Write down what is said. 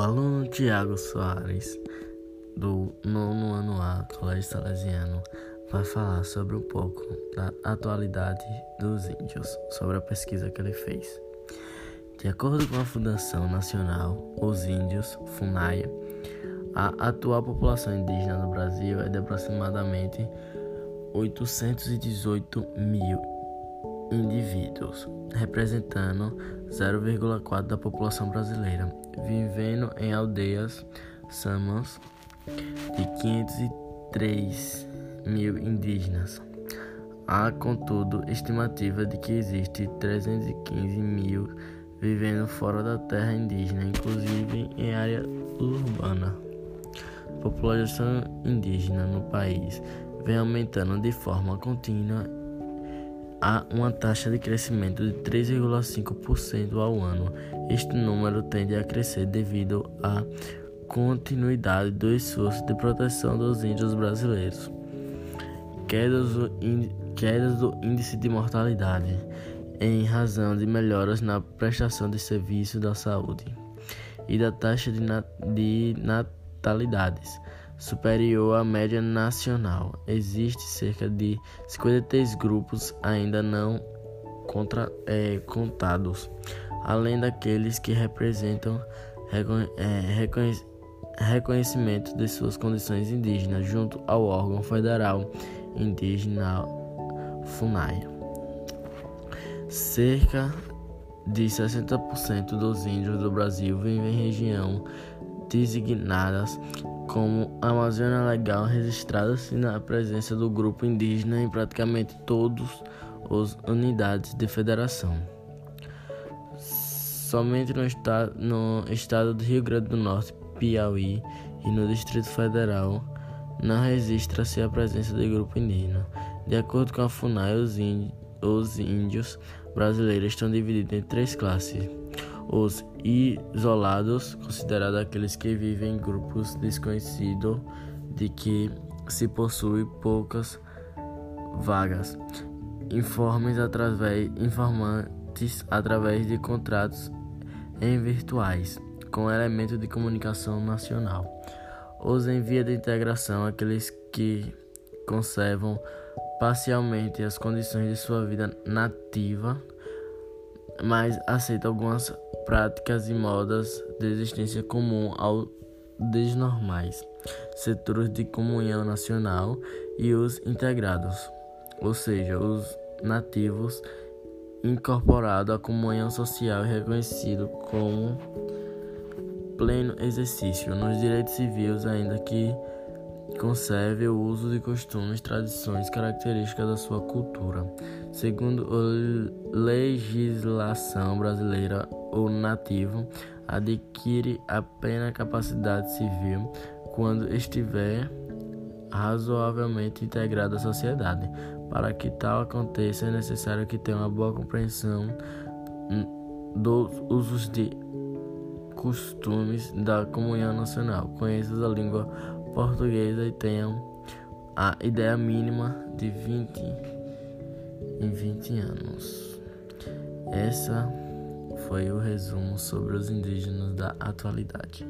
O aluno Tiago Soares, do nono ano A, Colégio Salesiano, vai falar sobre um pouco da atualidade dos índios, sobre a pesquisa que ele fez. De acordo com a Fundação Nacional Os Índios, FUNAI, a atual população indígena no Brasil é de aproximadamente 818 mil indivíduos, representando 0,4% da população brasileira, vivendo em aldeias samas de 503 mil indígenas. Há, contudo, estimativa de que existe 315 mil vivendo fora da terra indígena, inclusive em área urbana. A população indígena no país vem aumentando de forma contínua há uma taxa de crescimento de 3,5% ao ano. Este número tende a crescer devido à continuidade do esforço de proteção dos índios brasileiros, quedas do, quedas do índice de mortalidade em razão de melhoras na prestação de serviços da saúde e da taxa de, nat de natalidades superior à média nacional. Existe cerca de 53 grupos ainda não contra, é, contados, além daqueles que representam é, reconhe, reconhecimento de suas condições indígenas junto ao órgão federal indígena FUNAI. Cerca de 60% dos índios do Brasil vivem em região designadas como Amazônia Legal registrada-se na presença do grupo indígena em praticamente todas as unidades de federação. Somente no estado, no estado do Rio Grande do Norte, Piauí e no Distrito Federal não registra-se a presença do grupo indígena. De acordo com a FUNAI, os índios brasileiros estão divididos em três classes os isolados, considerados aqueles que vivem em grupos desconhecidos de que se possui poucas vagas. Informes através, informantes através de contratos em virtuais, com elemento de comunicação nacional. Os em via de integração, aqueles que conservam parcialmente as condições de sua vida nativa mas aceita algumas práticas e modas de existência comum aos desnormais, setores de comunhão nacional e os integrados, ou seja, os nativos incorporados à comunhão social e reconhecido como pleno exercício nos direitos civis, ainda que conserve o uso de costumes, tradições, características da sua cultura. Segundo a legislação brasileira, o nativo adquire a plena capacidade civil quando estiver razoavelmente integrado à sociedade. Para que tal aconteça, é necessário que tenha uma boa compreensão dos usos de costumes da comunhão nacional, conheça a língua portuguesa e tenham a ideia mínima de 20 em 20 anos. Essa foi o resumo sobre os indígenas da atualidade.